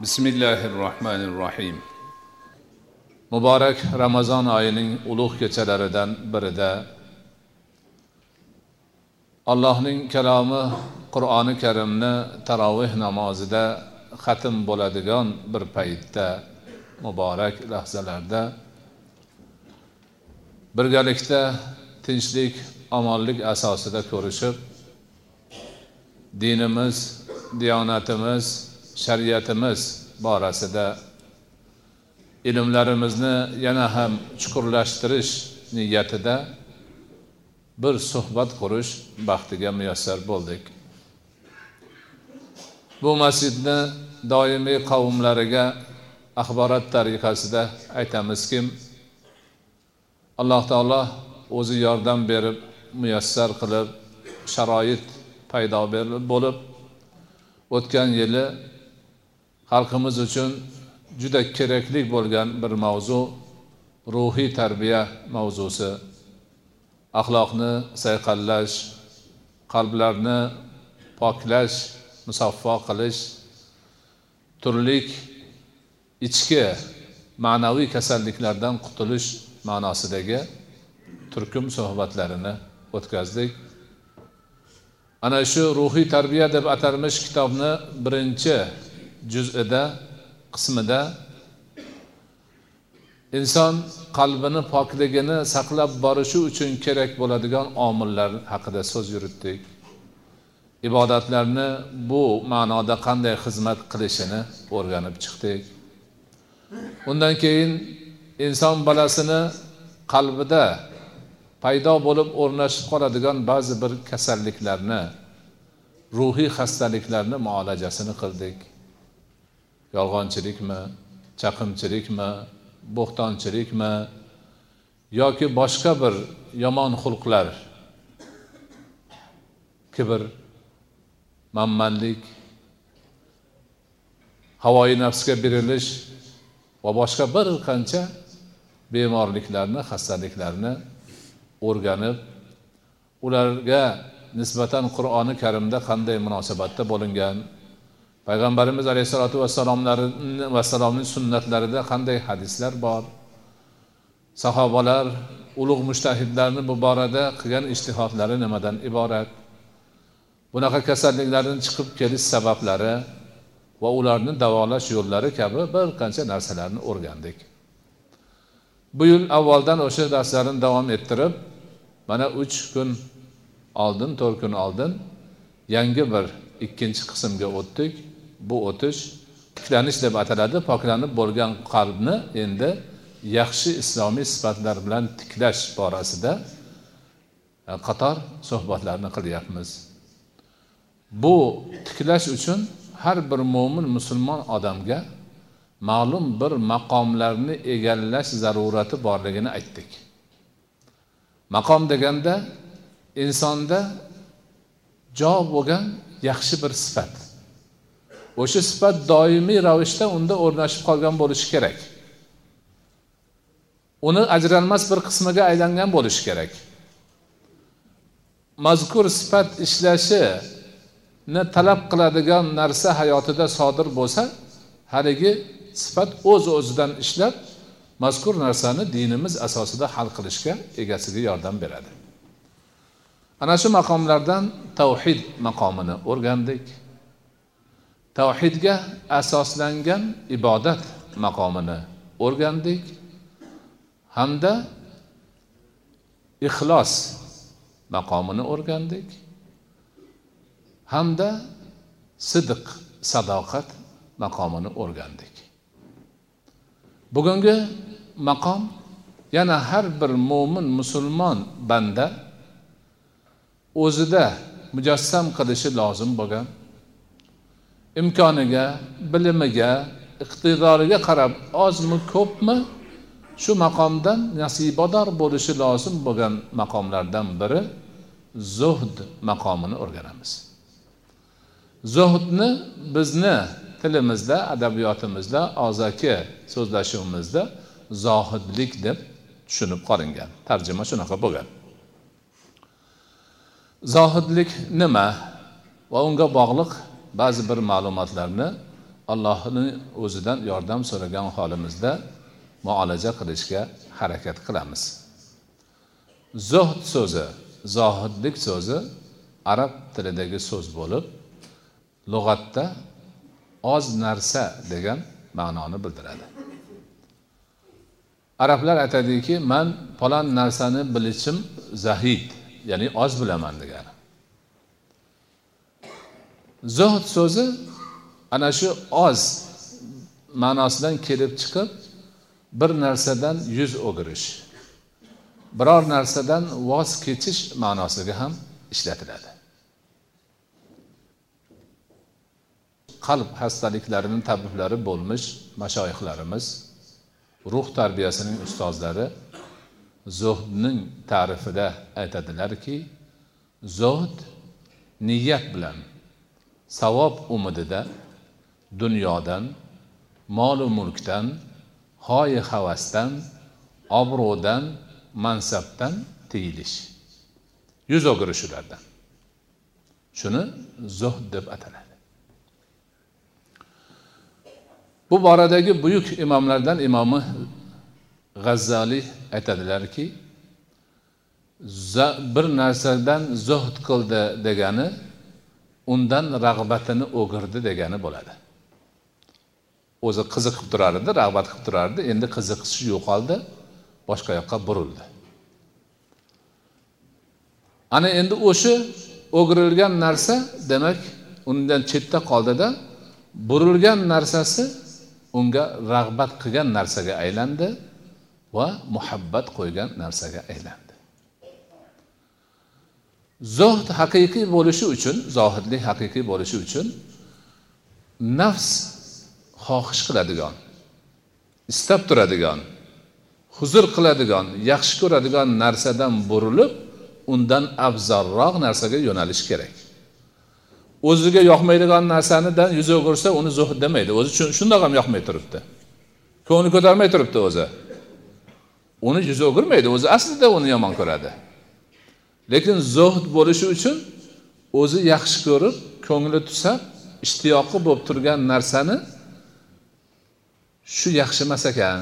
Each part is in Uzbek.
bismillahi rohmanir muborak ramazon oyining ulug' kechalaridan birida allohning kalomi qur'oni karimni taroveh namozida xatm bo'ladigan bir paytda muborak lahzalarda birgalikda tinchlik omonlik asosida ko'rishib dinimiz diyonatimiz shariatimiz borasida ilmlarimizni yana ham chuqurlashtirish niyatida bir suhbat qurish baxtiga muyassar bo'ldik. Bu masjidni doimiy qavmlariga axborot tariqasida aytamizki alloh taolo o'zi yordam berib muyassar qilib sharoit paydo bo'lib o'tgan yili xalqimiz uchun juda kerakli bo'lgan bir mavzu ruhiy tarbiya mavzusi. Axloqni sayqallash qalblarni poklash musaffo qilish turlik ichki ma'naviy kasalliklardan qutulish ma'nosidagi turkum suhbatlarini o'tkazdik. Ana shu ruhiy tarbiya deb atalmish kitobni birinchi juzida qismida inson qalbini pokligini saqlab borishi uchun kerak bo'ladigan omillar haqida so'z yuritdik. Ibodatlarni bu ma'noda qanday xizmat qilishini o'rganib chiqdik. Undan keyin inson bolasini qalbida paydo bo'lib o'rnashib qoladigan ba'zi bir kasalliklarni ruhiy xastaliklarni muolajasini qildik. Yolg'onchilikmi chaqimchilikmi bo'xtonchilikmi yoki boshqa bir yomon xulqlar? Kibr manmanlik havoyi nafsga berilish va boshqa bir qancha bemorliklarni xastaliklarni o'rganib ularga nisbatan qur'oni karimda qanday munosabatda bo'lingan payg'ambarimiz alayhissalotu vassalomlari vassalomni sunnatlarida qanday hadislar bor? Sahobalar ulug' mushtahidlarni bu borada qilgan ishtihodlari nimadan iborat? Bunaqa kasalliklardan chiqib kelish sabablari va ularni davolash yo'llari kabi bir qancha narsalarni o'rgandik. Bu yil avvaldan o'sha darslarni davom ettirib mana uch kun oldin to'rt kun oldin yangi bir ikkinchi qismga o'tdik. Bu o'tish tiklanish deb ataladi. Poklanib bo'lgan qalbni endi yaxshi islomiy sifatlar bilan tiklash borasida e, qator suhbatlarni qilyapmiz. Bu tiklash uchun har bir mo'min musulmon odamga ma'lum bir maqomlarni egallash zarurati borligini aytdik. Maqom deganda insonda jo bo'lgan yaxshi bir sifat. O'sha sifat doimiy ravishda unda o'rnashib qolgan bo'lishi kerak. Uni ajralmas bir qismiga aylangan bo'lishi kerak. Mazkur sifat ishlashini talab qiladigan narsa hayotida sodir bo'lsa haligi sifat o'z öz o'zidan ishlab mazkur narsani dinimiz asosida hal qilishga egasiga yordam beradi. Ana shu maqomlardan tavhid maqomini o'rgandik. Tavhidga asoslangan ibodat maqomini o'rgandik. Hamda ixlos maqomini o'rgandik. Hamda sidiq sadoqat maqomini o'rgandik. Bugungi maqom yana har bir mo'min musulmon banda o'zida mujassam qilishi lozim bo'lgan imkoniga bilimiga iqtidoriga qarab ozmi ko'pmi shu maqomdan nasibador bo'lishi lozim bo'lgan maqomlardan biri zuhd maqomini o'rganamiz. Zuhdni bizni tilimizda adabiyotimizda og'zaki so'zlashuvimizda zohidlik deb tushunib qolingan. Tarjima shunaqa bo'lgan. Zohidlik nima? Va unga bog'liq ba'zi bir ma'lumotlarni allohni o'zidan yordam so'ragan holimizda muolaja qilishga harakat qilamiz. Zuhd so'zi zohidlik so'zi arab tilidagi so'z bo'lib lug'atda oz narsa degan ma'noni bildiradi. Arablar aytadiki man falon narsani bilishim zahid ya'ni oz bilaman degani zuhd so'zi ana shu oz ma'nosidan kelib chiqib bir narsadan yuz o'girish biror narsadan voz kechish ma'nosiga ham ishlatiladi. Qalb xastaliklarini tabiblari bo'lmish mashoyihlarimiz ruh tarbiyasining ustozlari zuhdning ta'rifida aytadilarki zuhd niyat bilan savob umidida dunyodan molu mulkdan hoyi havasdan obro'dan mansabdan tiyilish. Yuz o'girish ulardan shuni zuhd deb ataladi. Bu boradagi buyuk imomlardan imomi g'azzaliy aytadilarki bir narsadan zuhd qildi degani undan rag'batini o'girdi degani bo'ladi. O'zi qiziqib turar edi rag'bat qilib turardi endi qiziqishi yo'qoldi boshqa yoqqa burildi. Ana endi o'sha o'girilgan narsa demak undan chetda qoldida burilgan narsasi unga rag'bat qilgan narsaga aylandi va muhabbat qo'ygan narsaga aylandi. Zuhd haqiqiy bo'lishi uchun zohidlik haqiqiy bo'lishi uchun nafs xohish qiladigan istab turadigan huzur qiladigan yaxshi ko'radigan narsadan burilib undan afzalroq narsaga yo'nalish kerak. O'ziga yoqmaydigan narsanidan yuz o'girsa uni zuhd demaydi. O'zi shundoq ham yoqmay turibdi. Ko'ngli ko'tarmay turibdi o'zi. Uni yuzi o'girmaydi o'zi aslida uni yomon ko'radi. Lekin zuhd bo'lishi uchun o'zi yaxshi ko'rib ko'ngli tusab ishtiyoqi bo'lib turgan narsani shu yaxshi emas ekan.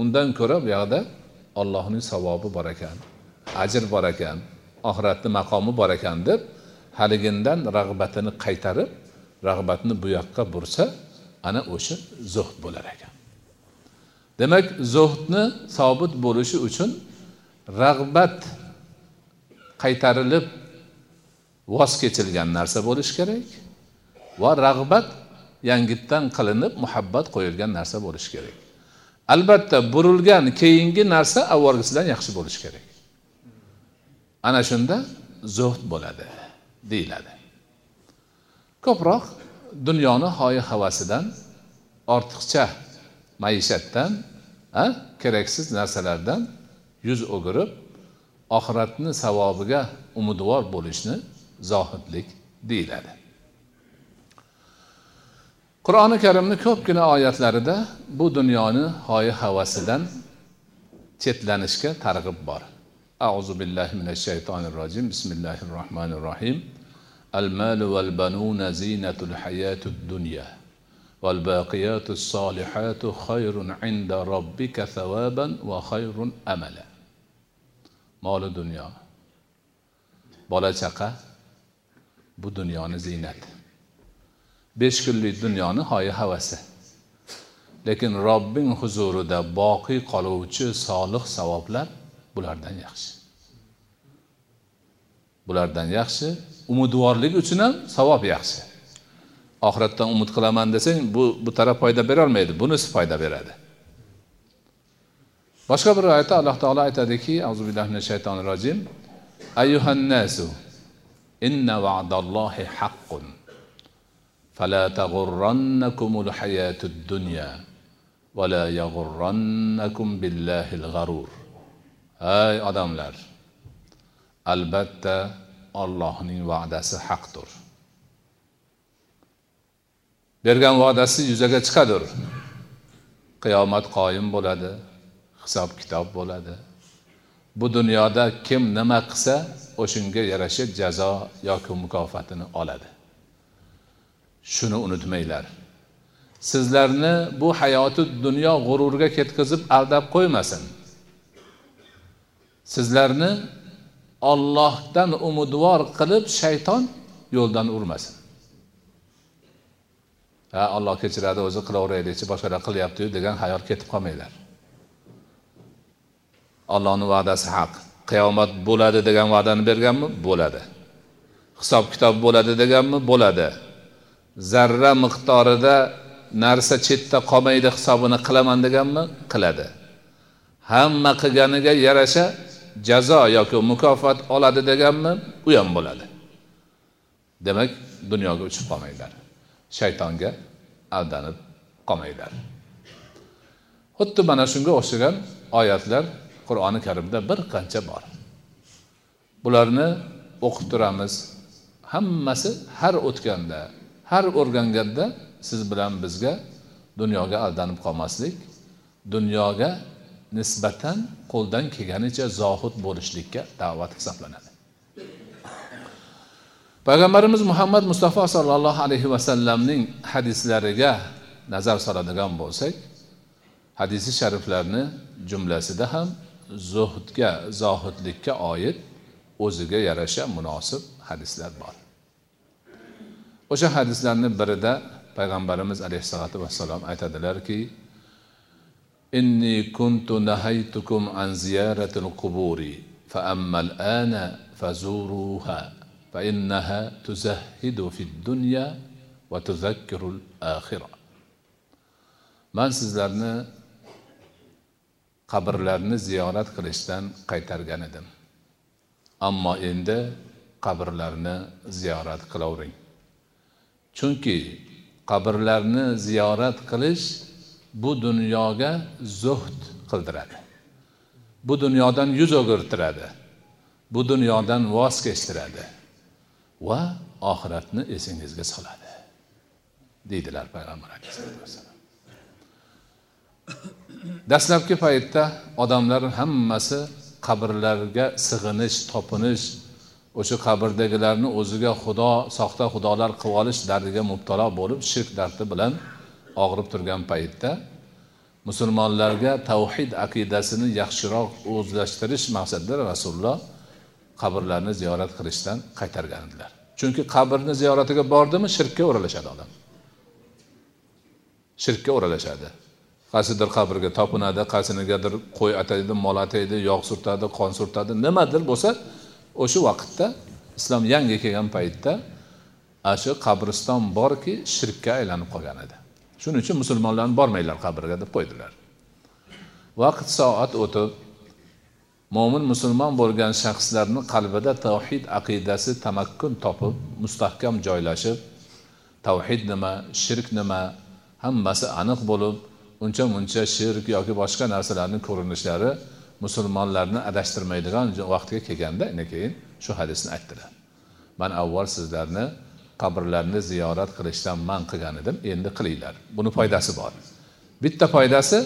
Undan ko'ra bu yoqda ollohning savobi bor ekan ajr bor ekan oxiratni maqomi bor ekan deb haligindan rag'batini qaytarib rag'batni bu yoqqa bursa ana o'sha zuhd bo'lar ekan. Demak zuhdni sobit bo'lishi uchun rag'bat qaytarilib voz kechilgan narsa bo'lishi kerak va rag'bat yangitdan qilinib muhabbat qo'yilgan narsa bo'lishi kerak. Albatta burilgan keyingi narsa avvalgisidan yaxshi bo'lishi kerak. Ana shunda zuhd bo'ladi deyiladi. Ko'proq dunyoni hoyi havasidan ortiqcha maishatdan keraksiz narsalardan yuz o'girib oxiratni savobiga umidvor bo'lishni zohidlik deyiladi. Qur'oni karimni ko'pgina oyatlarida bu dunyoni hoyi havasidan chetlanishga targ'ib bor. أعوذ بالله minash shaytonir rojim bismillahir الله rohim al malu والبنون زينة zinatul hayatud dunya الصالحات baqiyatus solihatu khayrun inda robbika أملا khayrun amala. Moli dunyo. Bola chaqa bu dunyoni ziynati besh kunlik dunyoni hoyi havasi. Lekin robbing huzurida boqiy qoluvchi solih savoblar bulardan yaxshi. Bulardan yaxshi umidvorlik uchun ham savob yaxshi. Oxiratdan umid qilaman desang bu bu taraf foyda berolmaydi bunisi foyda beradi. boshqa bir oyatda alloh taolo aytadiki azu billahi mina shaytonir rojim. Ayyuhannasu inna va'dallohi haqqun fala tag'urrannakumul hayatud dunya va la yag'urrannakum billahil g'arur ay odamlar albatta Allohning va'dasi haqdir. Bergan va'dasi yuzaga chiqadir. Qiyomat qoyim bo'ladi. Hisob kitob bo'ladi. Bu dunyoda kim nima qilsa o'shanga yarasha jazo yoki mukofotini oladi. Shuni unutmanglar. Sizlarni bu hayoti dunyo g'ururga ketkazib aldab qo'ymasin. Sizlarni ollohdan umidvor qilib shayton yo'ldan urmasin. Ha olloh kechiradi o'zi qilaveraylikchi boshqalar qilyaptiyu degan xayol ketib qolmanglar. Allohni va'dasi haq. Qiyomat bo'ladi degan va'dani berganmi? Bo'ladi. Hisob kitob bo'ladi deganmi? Bo'ladi. Zarra miqdorida narsa chetda qolmaydi hisobini qilaman deganmi? Qiladi. Hamma qilganiga yarasha jazo yoki mukofot oladi deganmi? U ham bo'ladi. Demak dunyoga uchib qolmanglar. Shaytonga aldanib qolmanglar. Xuddi mana shunga o'xshagan oyatlar qur'oni karimda bir qancha bor. Bularni o'qib turamiz. Hammasi har o'tganda har o'rganganda siz bilan bizga dunyoga aldanib qolmaslik dunyoga nisbatan qo'ldan kelganicha zohid bo'lishlikka da'vat hisoblanadi. Payg'ambarimiz muhammad mustafa sollallohu alayhi vasallamning hadislariga nazar soladigan bo'lsak hadisi shariflarni jumlasida ham zuhdga zohidlikka oid o'ziga yarasha munosib hadislar bor. O'sha hadislarni birida payg'ambarimiz alayhissalotu vassalom aytadilarki inni kuntu nahaytukum an ziyaratil quburi fa ammal ana fazuruha fa innaha tuzahhidu fid dunya va akhirah man sizlarni qabrlarni ziyorat qilishdan qaytargan edim. Ammo endi qabrlarni ziyorat qilavering. Chunki qabrlarni ziyorat qilish bu dunyoga zuhd qildiradi. Bu dunyodan yuz o'girtiradi. Bu dunyodan voz kechtiradi va oxiratni esingizga soladi deydilar payg'ambar alayhissalatu dastlabki paytda odamlar hammasi qabrlarga sig'inish topinish o'sha qabrdagilarni o'ziga xudo soxta xudolar qilib olish dardiga mubtalo bo'lib shirk dardi bilan og'rib turgan paytda musulmonlarga tavhid aqidasini yaxshiroq o'zlashtirish maqsadida rasululloh qabrlarni ziyorat qilishdan qaytargan edilar. Chunki qabrni ziyoratiga bordimi shirkka o'ralashadi odam. Shirkka o'ralashadi. Qaysidir qabrga topinadi qaysinigadir qo'y ataydi mol ataydi yog' surtadi qon surtadi. Nimadir bo'lsa o'sha vaqtda islom yangi kelgan paytda ana shu qabriston borki shirkka aylanib qolgan edi. Shuning uchun musulmonlarni bormanglar qabrga deb qo'ydilar. Vaqt soat o'tib mo'min musulmon bo'lgan shaxslarni qalbida tavhid aqidasi tamakkun topib mustahkam joylashib tavhid nima shirk nima hammasi aniq bo'lib uncha muncha shirk yoki boshqa narsalarni ko'rinishlari musulmonlarni adashtirmaydigan vaqtga kelganda keyin shu hadisni aytdilar. Man avval sizlarni qabrlarni ziyorat qilishdan man qilgan edim endi qilinglar. Buni foydasi bor. Bitta foydasi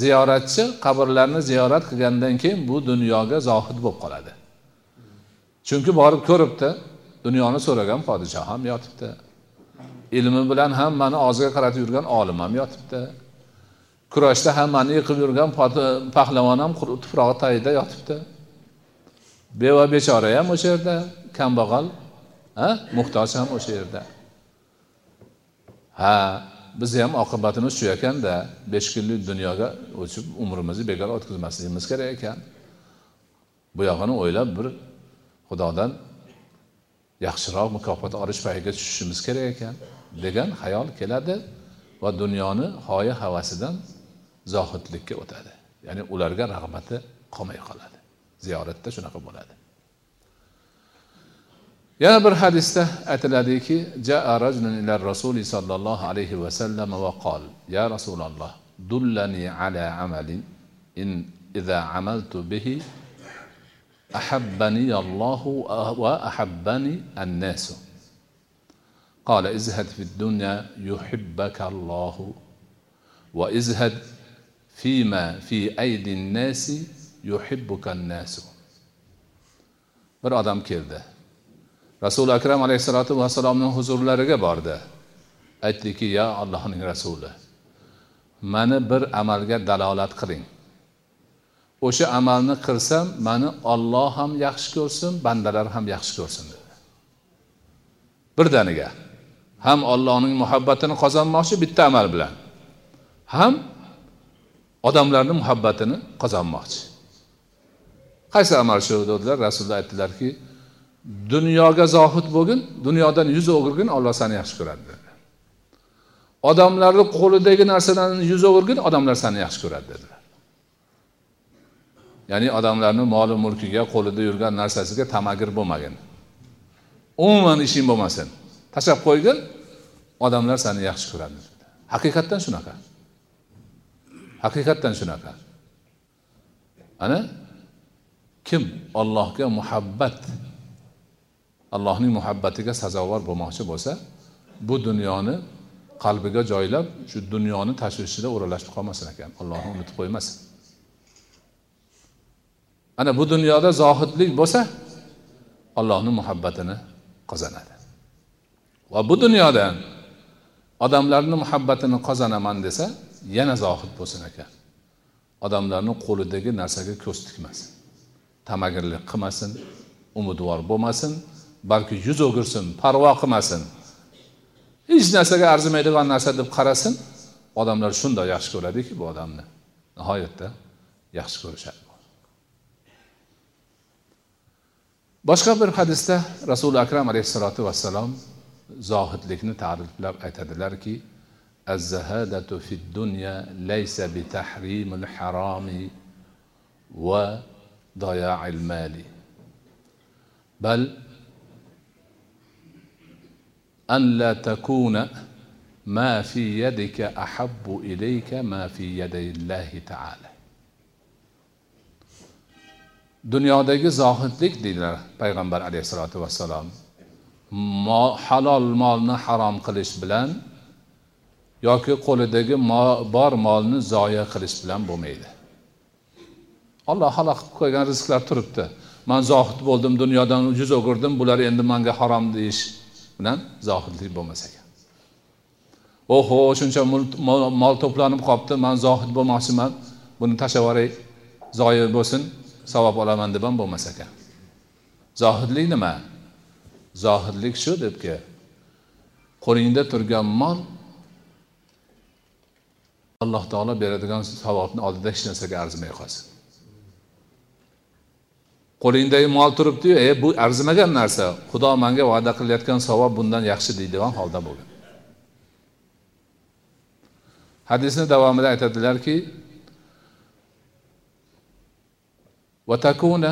ziyoratchi qabrlarni ziyorat qilgandan keyin bu dunyoga zohid bo'lib qoladi. Chunki borib ko'ribdi dunyoni so'ragan podshoh ham yotibdi. Ilmi bilan hammani og'ziga qaratib yurgan olim ham yotibdi. Kurashda hammani yiqib yurgan pahlavon ham tuprog'i tagida yotibdi. Beva bechora ham o'sha yerda kambag'al ha muhtoj ham o'sha yerda. Ha bizni ham oqibatimiz shu ekanda besh kunlik dunyoga o'chib umrimizni bekor o'tkazmasligimiz kerak ekan. Bu yog'ini o'ylab bir xudodan yaxshiroq mukofot olish payiga tushishimiz kerak ekan degan xayol keladi va dunyoni hoya havasidan zohidlikka o'tadi ya'ni ularga rag'bati qolmay qoladi ziyoratda shunaqa bo'ladi yana bir hadisda aytiladiki jaa rajulun ila rasuli sollallohu alayhi vasallam va qol ya rasululloh dullani ala amalin in idza amaltu bihi أحبني الله وأحبني الناس قال ازهد في الدنيا يحبك الله وازهد Fima fi aydin nasi yuhibbukan nasu. Bir odam keldi. rasuli akram alayhissalotu vasallamning huzurlariga bordi. Aytdiki, "Ya Allohning rasuli, meni bir amalga dalolat qiling. O'sha amalni qilsam, meni Alloh ham yaxshi ko'rsin, bandalar ham yaxshi ko'rsin." dedi. Birdaniga ham Allohning muhabbatini qozonmoqchi bitta amal bilan, ham odamlarni muhabbatini qozonmoqchi. Qaysi amal shu dedilar? Rasululloh aytdilarki dunyoga zohid bo'lgin dunyodan yuz o'girgin olloh seni yaxshi ko'radi dedi. Odamlarni qo'lidagi narsadan yuz o'girgin odamlar seni yaxshi ko'radi dedilar ya'ni odamlarni moli mulkiga qo'lida yurgan narsasiga tamagir bo'lmagin. Umuman ishing bo'lmasin. Tashlab qo'ygin odamlar seni yaxshi ko'radi haqiqatdan shunaqa. Haqiqatdan shunaqa. Ana? Kim? Ollohga muhabbat. Allohning muhabbatiga sazovor bo'lmoqchi bo'lsa bu dunyoni qalbiga joylab shu dunyoni tashvishida o'ralashib qolmasin ekan. Ollohni unutib qo'ymasin. Ana bu dunyoda zohidlik bo'lsa allohni muhabbatini qozonadi. Va bu dunyodan odamlarni muhabbatini qozonaman desa yana zohid bo'lsin ekan odamlarni qo'lidagi narsaga ko'z tikmasin. Tamagirlik qilmasin umidvor bo'lmasin balki yuz o'girsin parvo qilmasin. Hech narsaga arzimaydigan narsa deb qarasin odamlar shundoq yaxshi ko'radiki bu odamni nihoyatda yaxshi ko'rishadi. Boshqa bir hadisda rasuli akram alayhissalotu vassalom zohidlikni ta'riflab aytadilarki الزهادة في الدنيا ليس بتحريم الحرام وضياع المال بل أن لا تكون ما في يدك أحب إليك ما في يدي الله تعالى dunyodagi zohidlik deydilar payg'ambar alayhissalotu vassalom halol molni harom qilish bilan yoki qo'lidagi bor molni zoya qilish bilan bo'lmaydi. Alloh halol qilib qo'ygan rizqlar turibdi. Man zohid bo'ldim dunyodan yuz o'girdim bular endi manga harom deyish bilan zohidlik bo'lmas ekan. Oho shuncha mol to'planib qolibdi man zohid bo'lmoqchiman buni tashlab yuboray zoyi bo'lsin savob olaman deb ham bo'lmas ekan. Zohidlik nima? Zohidlik shu debki qo'lingda turgan mol alloh taolo beradigan savobni oldida hech narsaga arzimay qolsin qo'lingdagi mol turibdiyu e bu arzimagan narsa xudo manga va'da qilayotgan savob bundan yaxshi deydigan holda bo'lgan hadisni davomida aytadilarki وتكون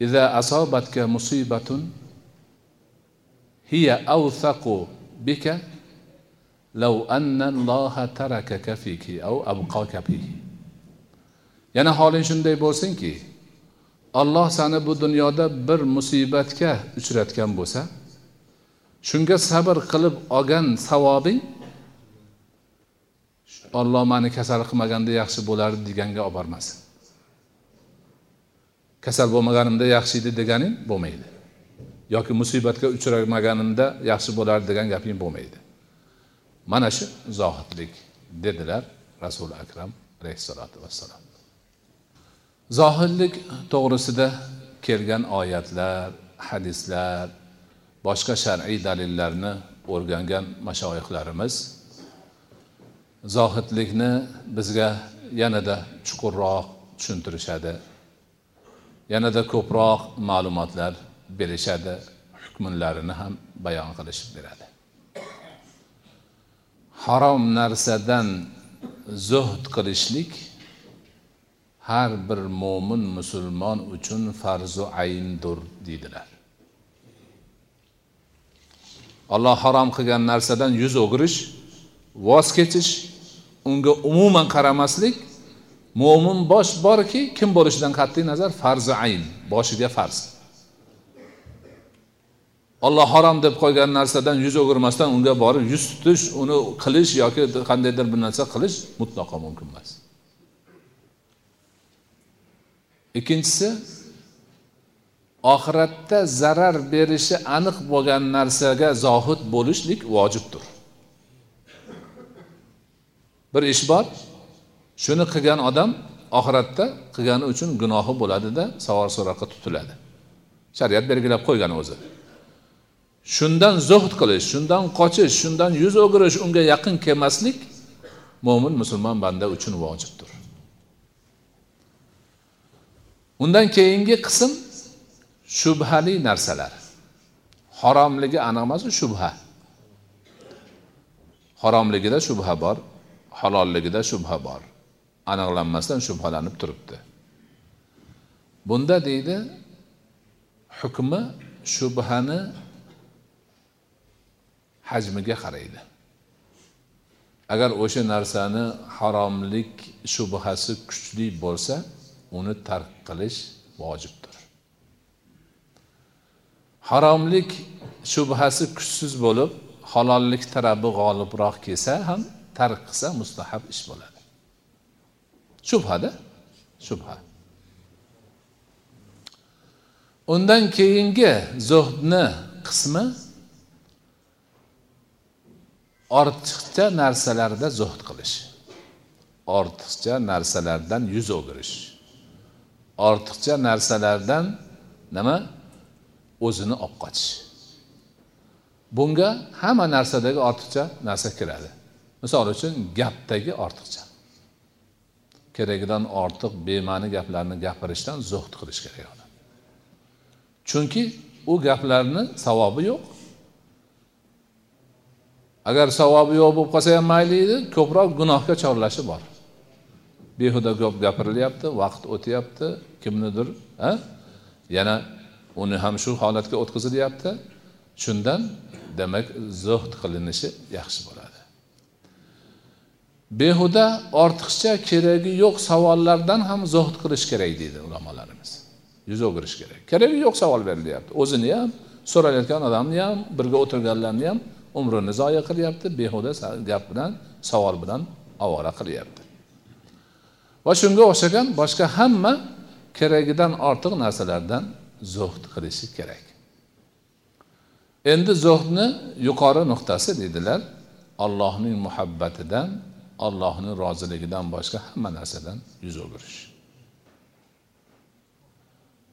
إذا أصابتك مصيبة هي أوثق بك لو أن الله تركك فيك أو أبقاك فيه yana holing shunday bo'lsinki olloh sani bu dunyoda bir musibatga uchratgan bo'lsa shunga sabr qilib olgan savobing olloh mani kasal qilmaganda yaxshi bo'lardi deganga olib bormasin kasal bo'lmaganimda yaxshi edi deganing bo'lmaydi yoki musibatga uchramaganimda yaxshi bo'lardi degan gaping bo'lmaydi mana shu zohidlik dedilar rasuli akram alayhissalotu vassalom zohidlik to'g'risida kelgan oyatlar hadislar boshqa shar'iy dalillarni o'rgangan mashoyihlarimiz zohidlikni bizga yanada chuqurroq tushuntirishadi yanada ko'proq ma'lumotlar berishadi hukmlarini ham bayon qilishib beradi. Harom narsadan zuhd qilishlik har bir mo'min musulmon uchun farzu ayndur deydilar. Alloh harom qilgan narsadan yuz o'girish voz kechish unga umuman qaramaslik mo'min bosh borki kim bo'lishidan qat'iy nazar farzi ayn boshiga farz. Olloh harom deb qo'ygan narsadan yuz o'girmasdan unga borib yuz tutish uni qilish yoki qandaydir bir narsa qilish mutlaqo mumkin emas. Ikkinchisi oxiratda zarar berishi aniq bo'lgan narsaga zohid bo'lishlik vojibdir. Bir ish bor shuni qilgan odam oxiratda qilgani uchun gunohi bo'ladida savol so'roqqa tutiladi. Shariat belgilab qo'ygan o'zi. Shundan zuhd qilish shundan qochish shundan yuz o'girish unga yaqin kelmaslik mo'min musulmon banda uchun vojibdir undan keyingi qism shubhali narsalar. Haromligi aniq emas shubha. Haromligida shubha bor halolligida shubha bor. Aniqlanmasdan shubhalanib turibdi. Bunda deydi hukmi shubhani hajmiga qaraydi. Agar o'sha narsani haromlik shubhasi kuchli bo'lsa uni tark qilish vojibdir. Haromlik shubhasi kuchsiz bo'lib halollik tarabi g'olibroq kelsa ham tark qilsa mustahab ish bo'ladi. Shubhada shubha. Undan keyingi zuhdni qismi ortiqcha narsalarda zuhd qilish. Ortiqcha narsalardan yuz o'girish. Ortiqcha narsalardan nima? O'zini olib qochish. Bunga hamma narsadagi ortiqcha narsa kiradi. Misol uchun gapdagi ortiqcha. Keragidan ortiq bema'ni gaplarni gapirishdan zuhd qilish kerak odam chunki u gaplarni savobi yo'q agar savobi yo'q bo'lib qolsa ham mayli edi ko'proq gunohga chorlashi bor. Behuda ko'p gapirilyapti vaqt o'tyapti kimnidir a yana uni ham shu holatga o'tkazilyapti. Shundan demak zuhd qilinishi yaxshi bo'ladi. Behuda ortiqcha keragi yo'q savollardan ham zuhd qilish kerak deydi ulamolarimiz. Yuz o'girish kerak. Keragi yo'q savol berilyapti. O'zini ham so'ralayotgan odamni ham birga o'tirganlarni ham umrini zoya qilyapti behuda gap bilan savol bilan ovora qilyapti. Va shunga o'xshagan boshqa hamma keragidan ortiq narsalardan zuhd qilishi kerak. Endi zuhdni yuqori nuqtasi deydilar allohning muhabbatidan allohning roziligidan boshqa hamma narsadan yuz o'girish.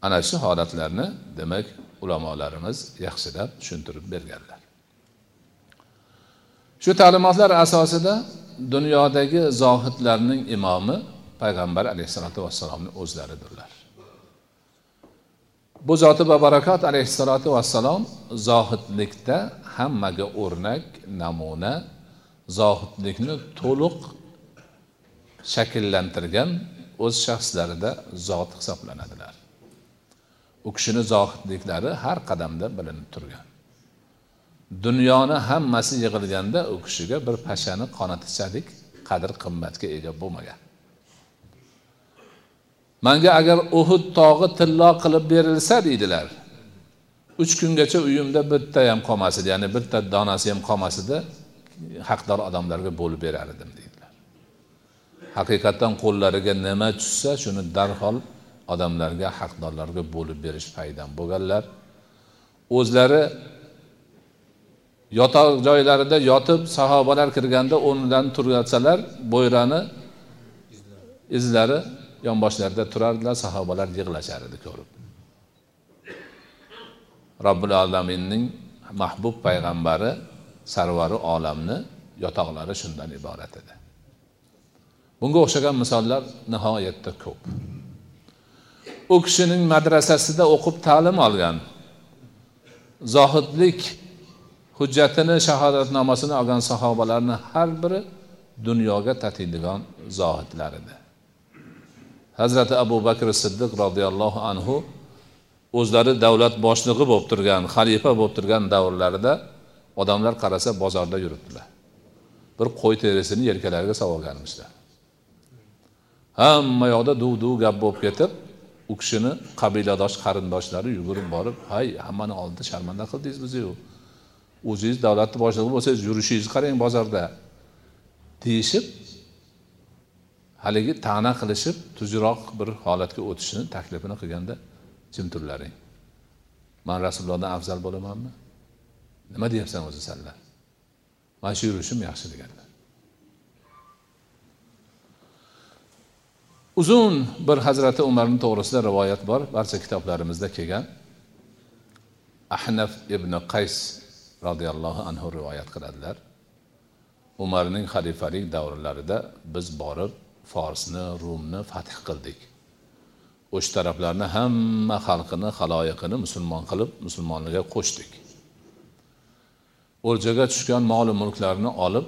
Ana shu holatlarni demak ulamolarimiz yaxshilab tushuntirib berganlar. Shu ta'limotlar asosida dunyodagi zohidlarning imomi payg'ambar alayhissalotu vassalomni o'zlaridirlar. Bu zoti babarakot alayhissalotu vassalom zohidlikda hammaga o'rnak namuna zohidlikni to'liq shakllantirgan o'z shaxslarida zot hisoblanadilar. U kishini zohidliklari har qadamda bilinib turgan. Dunyoni hammasi yig'ilganda u kishiga bir pashani qonatichalik qadr qimmatga ega bo'lmagan. Manga agar uhud tog'i tillo qilib berilsa deydilar uch kungacha uyimda bitta ham qolmas edi ya'ni bitta donasi ham qolmas edi haqdor odamlarga bo'lib berar edim deydilar. Haqiqatdan qo'llariga nima tushsa shuni darhol odamlarga haqdorlarga bo'lib berish paydan bo'lganlar. O'zlari yotoq joylarida yotib sahobalar kirganda o'rnidan tursalar bo'yrani izlari yonboshlarida turardilar sahobalar yig'lashar edi ko'rib. Robbil alaminning mahbub payg'ambari sarvari olamni yotoqlari shundan iborat edi. Bunga o'xshagan misollar nihoyatda ko'p. U kishining madrasasida o'qib ta'lim olgan zohidlik hujjatini shahodatnomasini olgan sahobalarni har biri dunyoga tatiydigan zohidlar edi. Hazrati abu bakr siddiq roziyallohu anhu o'zlari davlat boshlig'i bo'lib turgan xalifa bo'lib turgan davrlarida odamlar qarasa bozorda yuribdilar. Bir qo'y terisini yelkalariga solib olganmishlar hamma yoqda duv duv gap bo'lib ketib u kishini qabiladosh qarindoshlari yugurib borib hay hammani oldida sharmanda qildingiz bizni o'zingiz davlatni boshlig'i bo'lsangiz yurishingizni qarang bozorda. Deyishib haligi ta'na qilishib tuzukroq bir holatga o'tishni taklifini qilganda jim turlaring. Man rasulullohdan afzal bo'lamanmi? Nima deyapsan o'zi sanlar mana shu yurishim yaxshi deganlar. Uzun bir hazrati umarni to'g'risida rivoyat bor. Barcha kitoblarimizda kelgan. Ahnaf ibn qays roziyallohu anhu rivoyat qiladilar. Umarning xalifalik davrlarida biz borib forsni rumni fath qildik. O'sha taraflarni hamma xalqini haloyiqini musulmon qilib musulmonlarga qo'shdik. O'ljaga tushgan molu mulklarni olib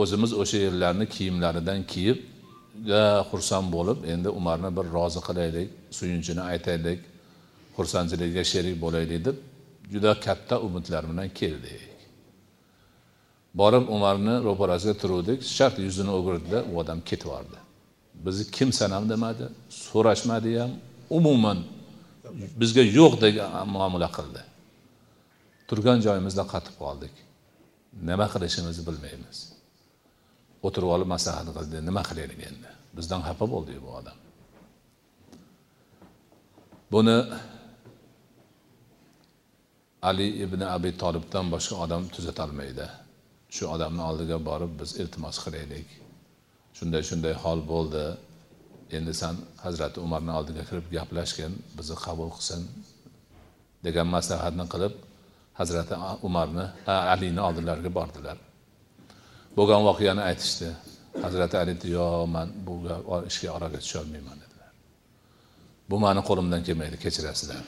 o'zimiz o'sha yerlarni kiyimlaridan kiyib juda xursand bo'lib endi umarni bir rozi qilaylik suyunchini aytaylik xursandchiligiga sherik bo'laylik deb juda katta umidlar bilan keldik borib umarni ro'parasiga turuvdik shart yuzini o'girdida u odam ketib yubordi. Bizni kimsan ham demadi so'rashmadi ham umuman bizga yo'q degan muomala qildi. Turgan joyimizda qotib qoldik. Nima qilishimizni bilmaymiz. O'tirib olib maslahat qildi nima qilaylik endi? Bizdan xafa bo'ldi bu odam. Buni ali ibn abi tolibdan boshqa odam tuzatolmaydi shu odamni oldiga borib biz iltimos qilaylik. Shunday shunday hol bo'ldi. Endi san hazrati umarni oldiga kirib gaplashgin bizni qabul qilsin degan maslahatni qilib hazrati umarni alini oldilariga bordilar. Bo'lgan voqeani aytishdi. Hazrati ali yo'q man bu ishga oraga tusholmayman dedilar. Bu mani qo'limdan kelmaydi kechirasizlar.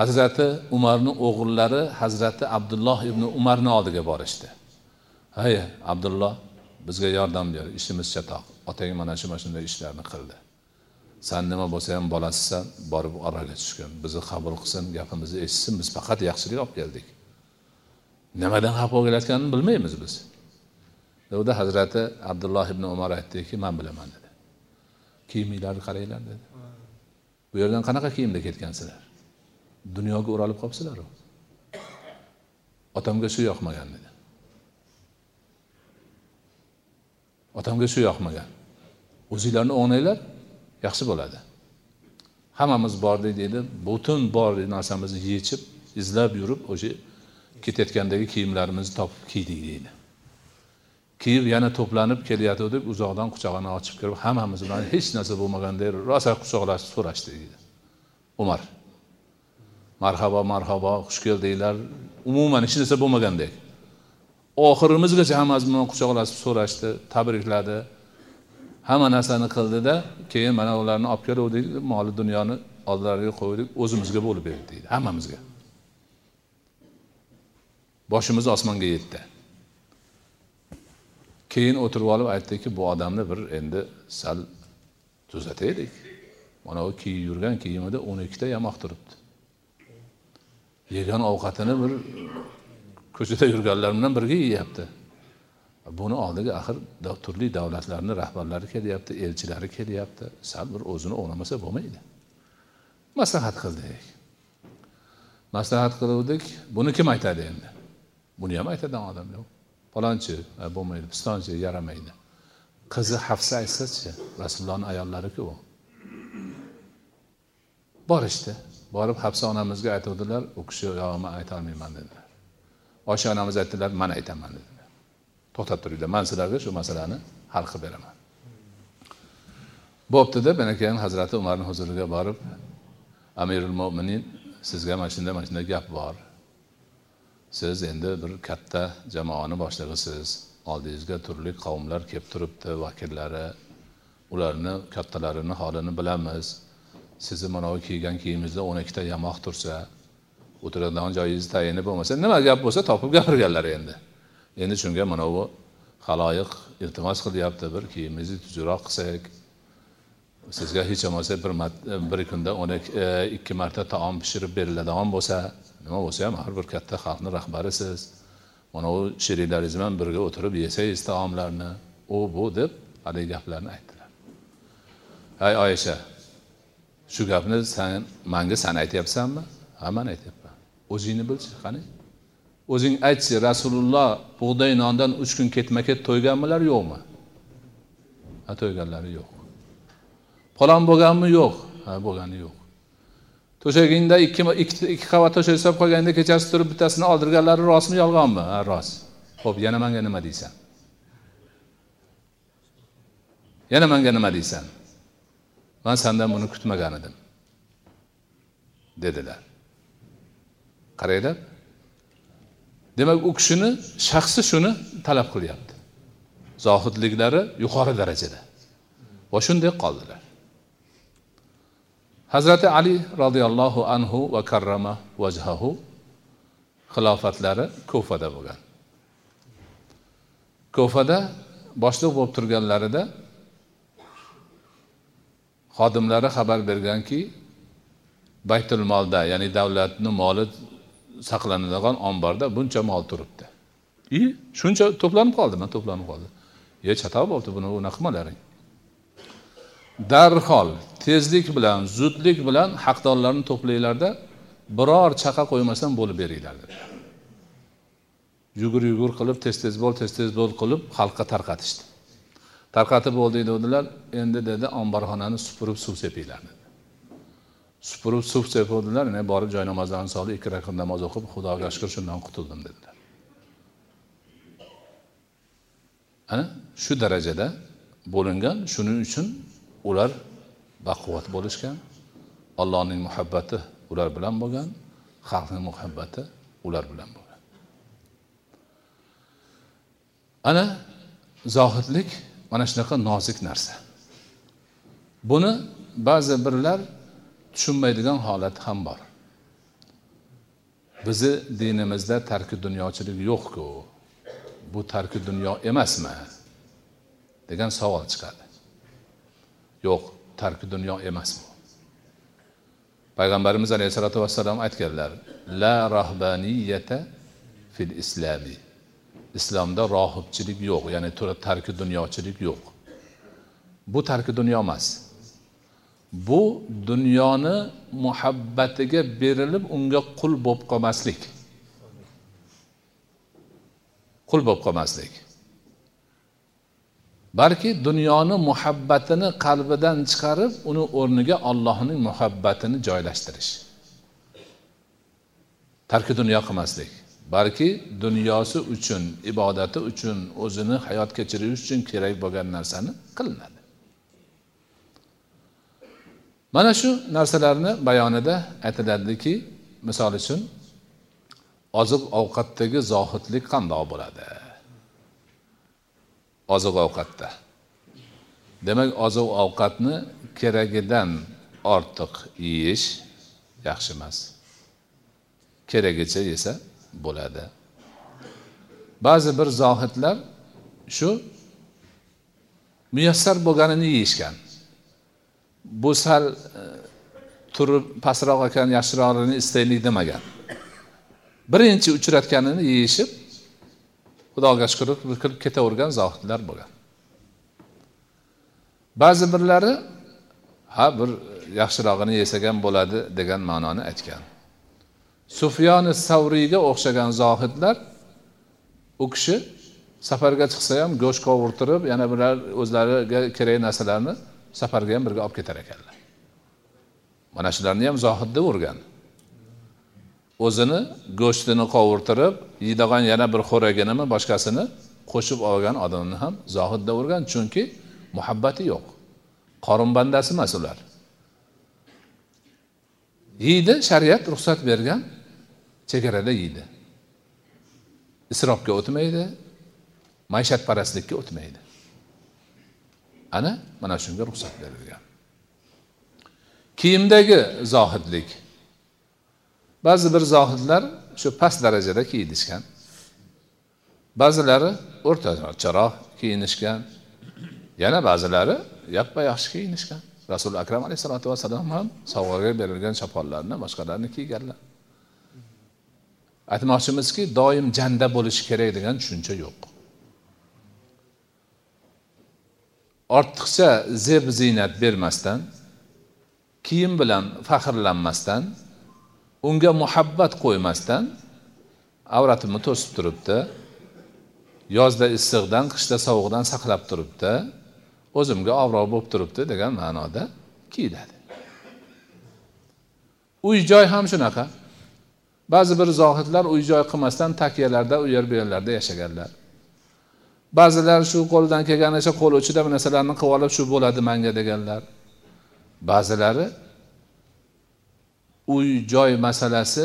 Hazrati umarni o'g'illari hazrati abdulloh ibn umarni oldiga borishdi. Hay abdulloh bizga yordam ber ishimiz chatoq. Otang mana shu mana shunday ishlarni qildi. San nima bo'lsa ham bolasisan borib oraga tushgin. Bizni qabul qilsin gapimizni eshitsin. Biz faqat yaxshilik olib keldik. Nimadan xafa bo'lib kelayotganini bilmaymiz biz. Unda hazrati abdulloh ibn umar aytdiki man bilaman dedi. Kiyiminglarni qaranglar dedi. Bu yerdan qanaqa kiyimda ketgansizlar dunyoga o'ralib qolibsizlaru. Otamga shu yoqmagan dedi. Otamga shu yoqmagan. O'zinglarni o'ynanglar yaxshi bo'ladi. Hammamiz bordik deydi. Butun bor narsamizni yechib izlab yurib o'sha ketayotgandagi kiyimlarimizni topib kiydik deydi. Kiyib yana to'planib kelayotgandik uzoqdan quchog'ini ochib kirib hammamiz bilan hech narsa bo'lmaganday rosa quchoqlashib so'rashdi deydi. Umar. Marhabo marhabo xush keldinglar. Umuman hech narsa bo'lmagandek. Oxirimizgacha hammamiz bilan quchoqlashib so'rashdi tabrikladi. Hamma narsani qildida keyin mana ularni olib keluvdik moli dunyoni oldilariga qo'ydik o'zimizga bo'lib berdik deydi hammamizga. Boshimiz osmonga yetdi. Keyin o'tirib olib aytdiki bu odamni bir endi sal tuzataylik. Mana u kiyib yurgan kiyimida o'n ikkita yamoq turibdi. Yegan ovqatini bir ko'chada yurganlar bilan birga yeyapti. Buni oldiga axir turli davlatlarni rahbarlari kelyapti elchilari kelyapti. Sal bir o'zini o'g'lamasa bo'lmaydi. Maslahat qildik. Maslahat qiluvdik. Buni kim aytadi endi? Buni ham aytadigan odam yo'q. Palonchi bo'lmaydi pistonchi yaramaydi. Qizi hafsa aytsachi rasulullohni ayollariku u. Borishdi borib hafsa onamizga aytuvdilar u kishi yo'q man aytolmayman dedilar. Osha onamiz aytdilar man aytaman dedilar. To'xtab turinglar man sizlarga shu masalani hal qilib beraman. Bo'pti deb ana keyin hazrati umarni huzuriga borib amirul mo'minin sizga mana shunday mana shunday gap bor. Siz endi bir katta jamoani boshlig'isiz oldingizga turli qavmlar kelib turibdi vakillari ularni kattalarini holini bilamiz. Sizni mana bu kiygan kiyimingizda o'n ikkita yamoq tursa o'tiradigan joyingiz tayini bo'lmasa nima gap bo'lsa topib gapirganlar endi. Endi shunga mana bu haloyiq iltimos qilyapti bir kiyimingizni tuzukroq qilsak sizga hech bo'lmasa bir bir kunda o'n e, ikki marta taom pishirib beriladigan bo'lsa nima bo'lsa ham har bir katta xalqni rahbarisiz. Mana bu sheriklaringiz bilan birga o'tirib yesangiz taomlarni. U bu deb haligi gaplarni aytdilar. Hay oyisha shu gapni san manga san aytyapsanmi? Ha man aytyapman. O'zingni bilchi qani? O'zing aytchi rasululloh bug'doy nondan uch kun ketma ket to'yganmilar yo'qmi? Ha to'yganlari yo'q. Falon bo'lganmi? Yo'q. Ha bo'lgani yo'q. To'shagingda ikki ikki qavat to'shak solib qo'yganda kechasi turib bittasini oldirganlari rostmi yolg'onmi? Ha rost. Ho'p yana manga nima deysan? Yana manga nima deysan? Man sandan buni kutmagan edim dedilar qaranglar demak u kishini shaxsi shuni talab qilyapti. Zohidliklari yuqori darajada. Va shunday qoldilar. Hazrati ali roziyallohu anhu va karrama vajhahu xilofatlari kufada bo'lgan. Kufada boshliq bo'lib turganlarida xodimlari xabar berganki baytul molda ya'ni davlatni moli saqlanadigan omborda buncha mol turibdi. И shuncha to'planib qoldimi to'planib qoldi. Ye chatoq bo'libdi buni unaqa qilmalaring. Darhol tezlik bilan zudlik bilan haqdorlarni to'planglarda biror chaqa qo'ymasdan bo'lib beringlar dedi. Yugur yugur qilib tez tez bo'l tez tez bo'l qilib xalqqa tarqatishdi tarqatib bo'ldik dedilar. Endi dedi omborxonani supurib suv sepinglar dedi. Supurib suv sepuvdilar men borib joy namozlarini solib ikki rakat namoz o'qib xudoga shukur shundan qutuldim dedilar. Ana shu darajada bo'lingan shuning uchun ular baquvvat bo'lishgan allohning muhabbati ular bilan bo'lgan xalqning muhabbati ular bilan bo'lgan. Ana zohidlik mana shunaqa nozik narsa. Buni ba'zi birlar tushunmaydigan holat ham bor. Bizni dinimizda tarki dunyochilik yo'qku. Bu tarki dunyo emasmi? degan savol chiqadi. Yo'q tarki dunyo emas bu payg'ambarimiz alayhissalotu vassalom aytganlar la rahbaniyata fil islami. Islomda rohibchilik yo'q ya'ni tarki dunyochilik yo'q bu tarki dunyo emas. Bu dunyoni muhabbatiga berilib unga qul bo'lib qolmaslik. Qul bo'lib qolmaslik. Balki dunyoni muhabbatini qalbidan chiqarib uni o'rniga ollohning muhabbatini joylashtirish. Tarki dunyo qilmaslik. Balki dunyosi uchun ibodati uchun o'zini hayot kechirish uchun kerak bo'lgan narsani qilinadi. Mana shu narsalarni bayonida aytiladiki misol uchun oziq ovqatdagi zohidlik qandoq bo'ladi? Oziq ovqatda demak oziq ovqatni keragidan ortiq yeyish yaxshi emas. Keragicha yesa bo'ladi. Ba'zi bir zohidlar shu muyassar bo'lganini yeyishgan. Bu sal e, turib pastroq ekan yaxshirog'ini istaylik demagan. Birinchi uchratganini yeyishib xudoga shukur qilib ketavergan zohidlar bo'lgan. Ba'zi birlari ha bir yaxshirog'ini yesak ham bo'ladi degan ma'noni aytgan. Sufyoni savriyga o'xshagan zohidlar u kishi safarga chiqsa ham go'sht qovurtirib yana bular o'zlariga kerak narsalarni safarga ham birga olib ketar ekanlar. Mana shularni ham zohid deb urgan. O'zini go'shtini qovurtirib yeydigan yana bir xo'raginimi boshqasini qo'shib olgan odamni ham zohid deb urgan chunki muhabbati yo'q. Qorin bandasi emas ular. Yeydi shariat ruxsat bergan. Chegarada yeydi. Isrofga o'tmaydi maishatparastlikka o'tmaydi. Ana mana shunga ruxsat berilgan. Kiyimdagi zohidlik. Ba'zi bir zohidlar shu past darajada kiyinishgan. Ba'zilari o'rtacharoq kiyinishgan. Yana ba'zilari yappa yaxshi kiyinishgan. Rasuli akram alayhissalotu vassalom ham sovg'aga berilgan choponlarni boshqalarni kiyganlar. Aytmoqchimizki doim janda bo'lishi kerak degan tushuncha yo'q. Ortiqcha zeb ziynat bermasdan kiyim bilan faxrlanmasdan unga muhabbat qo'ymasdan avratimni to'sib turibdi yozda issiqdan qishda sovuqdan saqlab turibdi o'zimga obro' bo'lib turibdi degan ma'noda kiyiladi uy joy ham shunaqa. Ba'zi bir zohidlar uy joy qilmasdan takyalarda u yer bu yerlarda yashaganlar. Ba'zilar shu qo'ldan kelganicha qo'l uchida bir narsalarni qilib olib shu bo'ladi manga deganlar. Ba'zilari uy joy masalasi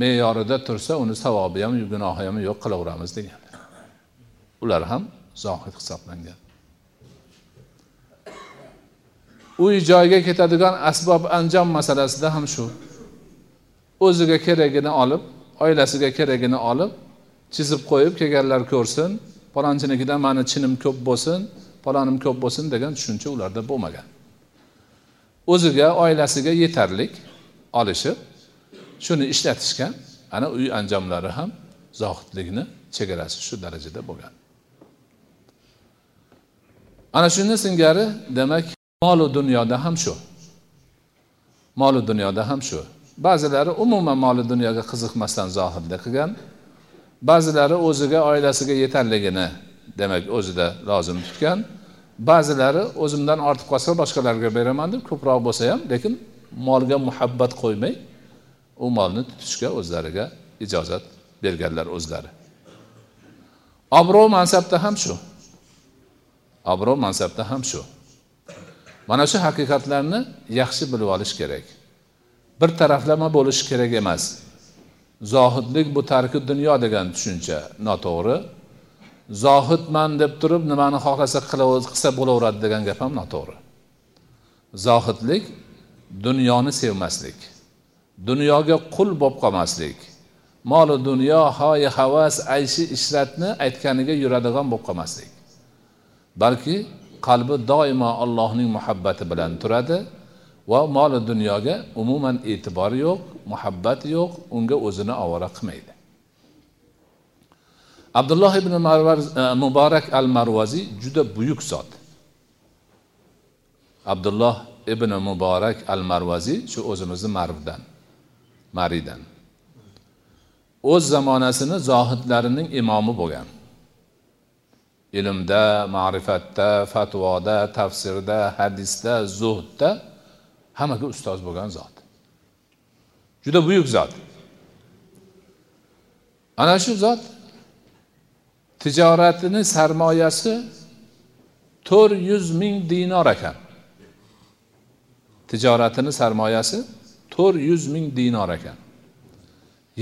me'yorida tursa uni savobi ham gunohi ham yo'q qilaveramiz degan. Ular ham zohid hisoblangan. Uy joyga ketadigan asbob anjom masalasida ham shu. O'ziga keragini olib oilasiga keragini olib chizib qo'yib kelganlar ko'rsin palonchinikidan mani chinim ko'p bo'lsin palonim ko'p bo'lsin degan tushuncha ularda bo'lmagan. O'ziga oilasiga yetarlik olishib shuni ishlatishgan ana uy anjomlari ham zohidlikni chegarasi shu darajada bo'lgan. Ana shuni singari demak molu dunyoda ham shu. Molu dunyoda ham shu. Ba'zilari umuman moli dunyoga qiziqmasdan zohirda qilgan. Ba'zilari o'ziga oilasiga yetarligini demak o'zida lozim tutgan. Ba'zilari o'zimdan ortib qolsa boshqalarga beraman deb ko'proq bo'lsa ham lekin molga muhabbat qo'ymay u molni tutishga o'zlariga ijozat berganlar o'zlari. Obro' mansabda ham shu. Obro' mansabda ham shu. Mana shu haqiqatlarni yaxshi bilib olish kerak. Bir taraflama bo'lishi kerak emas. Zohidlik bu tarki dunyo degan tushuncha noto'g'ri. Zohidman deb turib nimani xohlasa qilsa bo'laveradi degan gap ham noto'g'ri. Zohidlik dunyoni sevmaslik dunyoga qul bo'lib qolmaslik molu dunyo hoyi havas ayshi ishratni aytganiga yuradigan bo'lib qolmaslik. Balki qalbi doimo allohning muhabbati bilan turadi va moli dunyoga umuman e'tibor yo'q muhabbat yo'q unga o'zini ovora qilmaydi. Abdulloh ibn marvar e, muborak al marvaziy juda buyuk zot. Abdulloh ibn muborak al marvaziy shu o'zimizni marvdan maridan. O'z zamonasini zohidlarining imomi bo'lgan. Ilmda ma'rifatda fatvoda tafsirda hadisda zuhdda hammaga ustoz bo'lgan zot. Juda buyuk zot. Ana shu zot tijoratini sarmoyasi to'rt yuz ming dinor ekan. Tijoratini sarmoyasi to'rt yuz ming dinor ekan.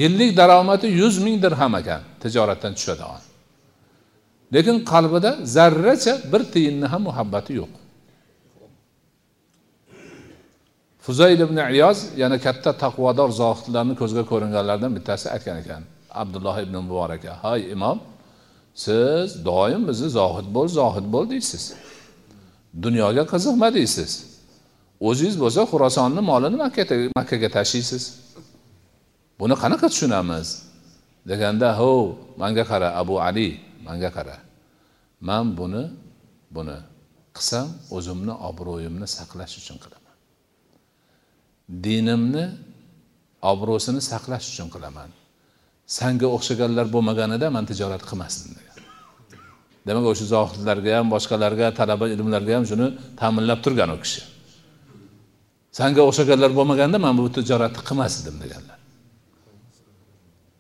Yillik daromadi yuz ming dirham ekan tijoratdan tushadigan. Lekin qalbida zarracha bir tiyinni ham muhabbati yo'q. Fuzayl ibn iyoz yana katta taqvodor zohidlarni ko'zga ko'ringanlardan bittasi aytgan ekan. Abdulloh ibn muboraka hay imom siz doim bizni zohid bo'l zohid bo'l deysiz. Dunyoga qiziqma deysiz. O'zingiz bo'lsa xurosonni molini makkaga tashiysiz buni qanaqa tushunamiz? deganda ho manga qara abu ali manga qara. Man buni buni qilsam o'zimni obro'yimni saqlash uchun qilaman. Dinimni obro'sini saqlash uchun qilaman. Sanga o'xshaganlar bo'lmaganida man tijorat qilmasdim degan. Demak o'sha zohidlarga ham boshqalarga talaba ilmlarga ham shuni ta'minlab turgan u kishi. Sanga o'xshaganlar bo'lmaganda man bu tijoratni qilmas edim deganlar.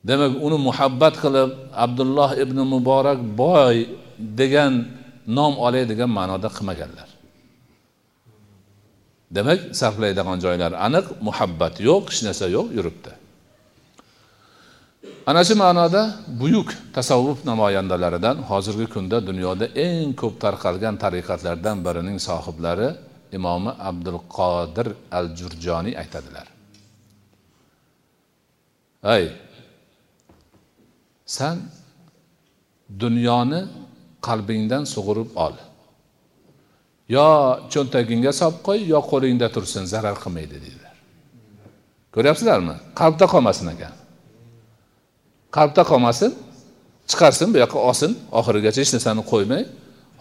Demak uni muhabbat qilib abdulloh ibn muborak boy degan nom olay degan ma'noda qilmaganlar. Demak sarflaydigan joylari aniq muhabbat yo'q hech narsa yo'q yuribdi. Ana shu ma'noda buyuk tasavvuf namoyandalaridan hozirgi kunda dunyoda eng ko'p tarqalgan tariqatlardan birining sohiblari imomi abdul qodir al jurjoniy aytadilar. Ay san dunyoni qalbingdan sug'urib ol. Yo cho'ntagingga solib qo'y yo qo'lingda tursin zarar qilmaydi deydilar. Ko'ryapsizlarmi? Qalbda qolmasin ekan qalbda qolmasin chiqarsin bu yoqqa olsin. Oxirigacha hech narsani qo'ymay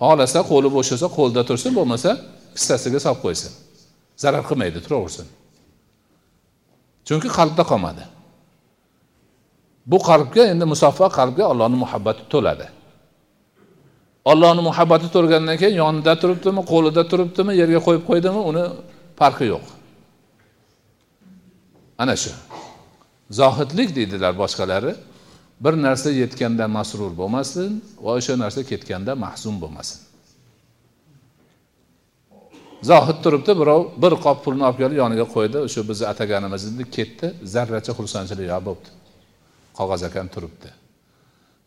xohlasa qo'li bo'sh bo'lsa qo'lida tursin bo'lmasa kissasiga solib qo'ysin. Zarar qilmaydi turaversin. Chunki qalbda qolmadi. Bu qalbga endi musaffo qalbga allohni muhabbati to'ladi. Ollohni muhabbati to'lgandan keyin yonida turibdimi qo'lida turibdimi yerga qo'yib qo'ydimi uni farqi yo'q. Ana shu. Zohidlik deydilar boshqalari. Bir narsa yetganda masrur bo'lmasin va o'sha narsa ketganda mahzun bo'lmasin. Zohid turibdi birov bir qop pulni olib kelib yoniga qo'ydi. O'sha bizni ataganimiz ketdi. Zarracha xursandchilik yo'q bo'pti qog'oz akam turibdi.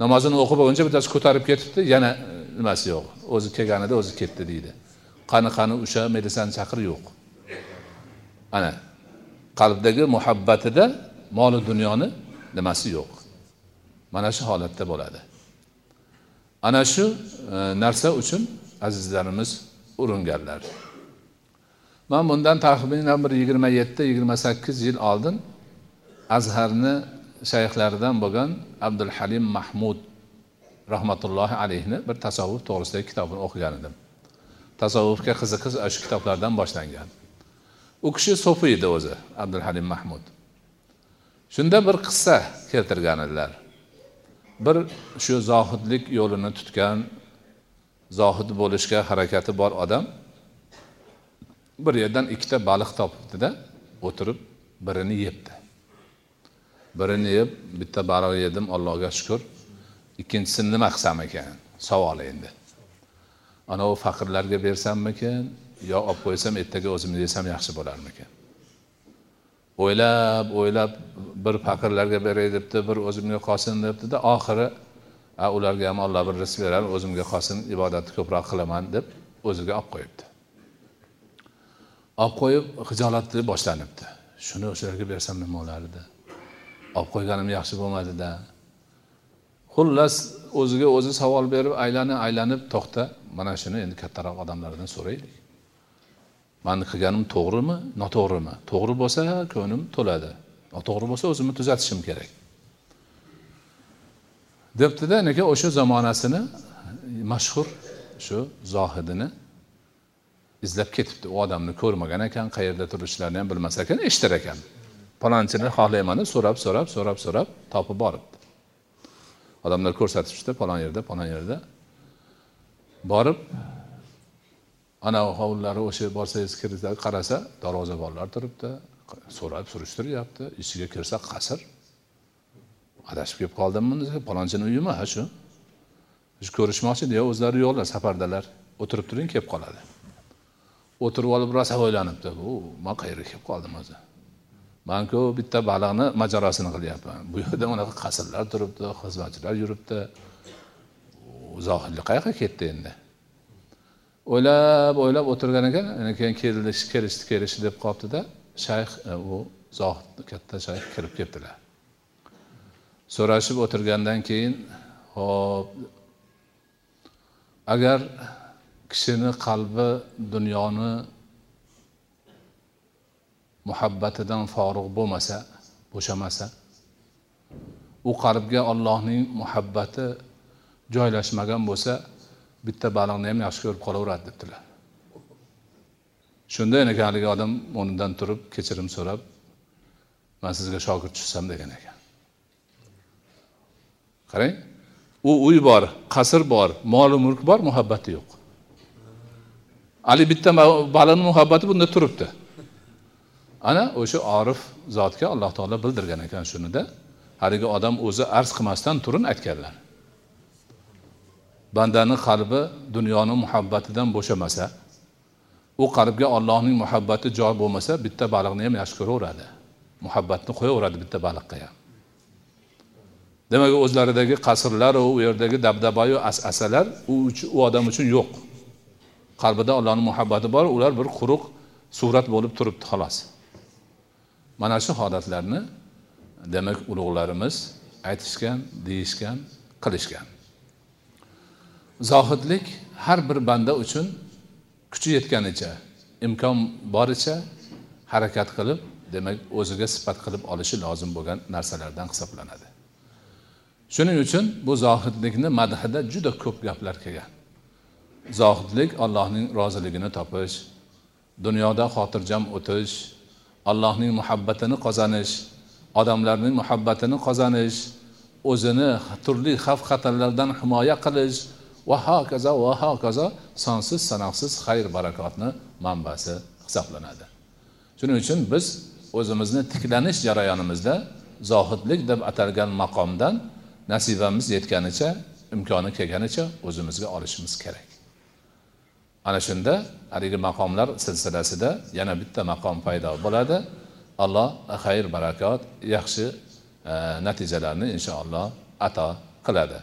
Namozini o'qib bo'lguncha bittasi ko'tarib ketibdi yana e, nimasi yo'q? O'zi kelganida o'zi ketdi deydi. Qani qani o'sha meditsani chaqir yo'q. Ana qalbdagi muhabbatida moli dunyoni nimasi yo'q? Mana shu holatda bo'ladi. Ana shu e, narsa uchun azizlarimiz uringanlar. Man bundan taxminan bir yigirma yetti yigirma sakkiz yil oldin azharni shayxlaridan bo'lgan abdul halim mahmud rahmatullohi alayhni bir tasavvuf to'g'risidagi kitobini o'qigan edim. Tasavvufga qiziqish shu kitoblardan boshlangan. U kishi so'fi edi o'zi abdul halim mahmud. Shunda bir qissa keltirgan edilar. Bir shu zohidlik yo'lini tutgan zohid bo'lishga harakati bor odam bir yerdan ikkita baliq topibdida o'tirib birini yebdi. Birini yeb bitta baroq yedim allohga shukur ikkinchisini nima qilsam ekan? Savol endi. Anavi faqirlarga bersammikin yo olib qo'ysam ertaga o'zim yesam yaxshi bo'larmikan o'ylab o'ylab bir faqirlarga beray debdi bir o'zimga qolsin debdida oxiri a ularga ham olloh bir rizq berar o'zimga qolsin ibodatni ko'proq qilaman deb o'ziga olib qo'yibdi. Olib qo'yib hijolatli boshlanibdi. Shuni o'shalarga bersam nima bo'lardi? Olib qo'yganim yaxshi bo'lmadida. Xullas o'ziga o'zi savol berib aylanib aylanib to'xta. Mana shuni endi kattaroq odamlardan so'raylik. Mani qilganim to'g'rimi noto'g'rimi? To'g'ri bo'lsa ko'nglim to'ladi. Noto'g'ri bo'lsa o'zimni tuzatishim kerak. Debdida nega o'sha zamonasini mashhur shu zohidini izlab ketibdi? U odamni ko'rmagan ekan qayerda turishlarini ham bilmas ekan eshitar ekan. Palonchini xohlayman deb so'rab so'rab so'rab so'rab topib boribdi. Odamlar ko'rsatishdi palon yerda palon yerda borib anavi hovlilari o'sha borsangiz kirsa qarasa darvozabonlar turibdi so'rab surishtiryapti ichiga kirsa qasr. Adashib kelib qoldimmi desa palonchini uyimi ha shu? Shu ko'rishmoqchi yo o'zlari yo'qlar safardalar. O'tirib turing kelib qoladi. O'tirib olib rosa o'ylanibdi u man qayerga kelib qoldim o'zi? Manku bitta baliqni mojarosini qilyapman. Bu yerda unaqa qasrlar turibdi xizmatchilar yuribdi. Zohidlik qayoqqa ketdi endi? O'ylab o'ylab o'tirgan ekan keyin kelish kelishdi kelishdi deb qolibdida shayx e, u zohid katta shayx kirib kelibdilar so'rashib o'tirgandan keyin hop agar kishini qalbi dunyoni muhabbatidan forig' bo'lmasa bo'shamasa u qalbga ollohning muhabbati joylashmagan bo'lsa bitta baliqni ham yaxshi ko'rib qolaveradi debdilar. Shunda ekan haligi odam o'rnidan turib kechirim so'rab man sizga shogird tushsam degan ekan. Qarang u uy bor qasr bor moli mulk bor muhabbati yo'q. Haligi bitta baliqni muhabbati bunda turibdi. Ana o'sha orif zotga alloh taolo bildirgan ekan shunida. Haligi odam o'zi arz qilmasdan turun aytganlar. Bandani qalbi dunyoni muhabbatidan bo'shamasa u qalbga ollohning muhabbati joy bo'lmasa bitta baliqni ham yaxshi ko'raveradi. Muhabbatni qo'yaveradi bitta baliqqa ham. Demak o'zlaridagi qasrlaru u yerdagi dabdabayu asalar u u odam uchun yo'q. Qalbida ollohni muhabbati bor ular bir quruq surat bo'lib turibdi xolos. Mana shu holatlarni demak ulug'larimiz aytishgan deyishgan qilishgan. Zohidlik har bir banda uchun kuchi yetganicha imkon boricha harakat qilib demak o'ziga sifat qilib olishi lozim bo'lgan narsalardan hisoblanadi. Shuning uchun bu zohidlikni madhida juda ko'p gaplar kelgan. Zohidlik allohning roziligini topish dunyoda xotirjam o'tish allohning muhabbatini qozonish odamlarning muhabbatini qozonish o'zini turli xavf xatarlardan himoya qilish va hokazo va hokazo sonsiz sanoqsiz xayr barakotni manbasi hisoblanadi. Shuning uchun biz o'zimizni tiklanish jarayonimizda zohidlik deb atalgan maqomdan nasibamiz yetganicha imkoni kelganicha o'zimizga olishimiz kerak. Ana shunda haligi maqomlar silsilasida yana bitta maqom paydo bo'ladi. Alloh xayr barakot yaxshi e, natijalarni inshaalloh ato qiladi.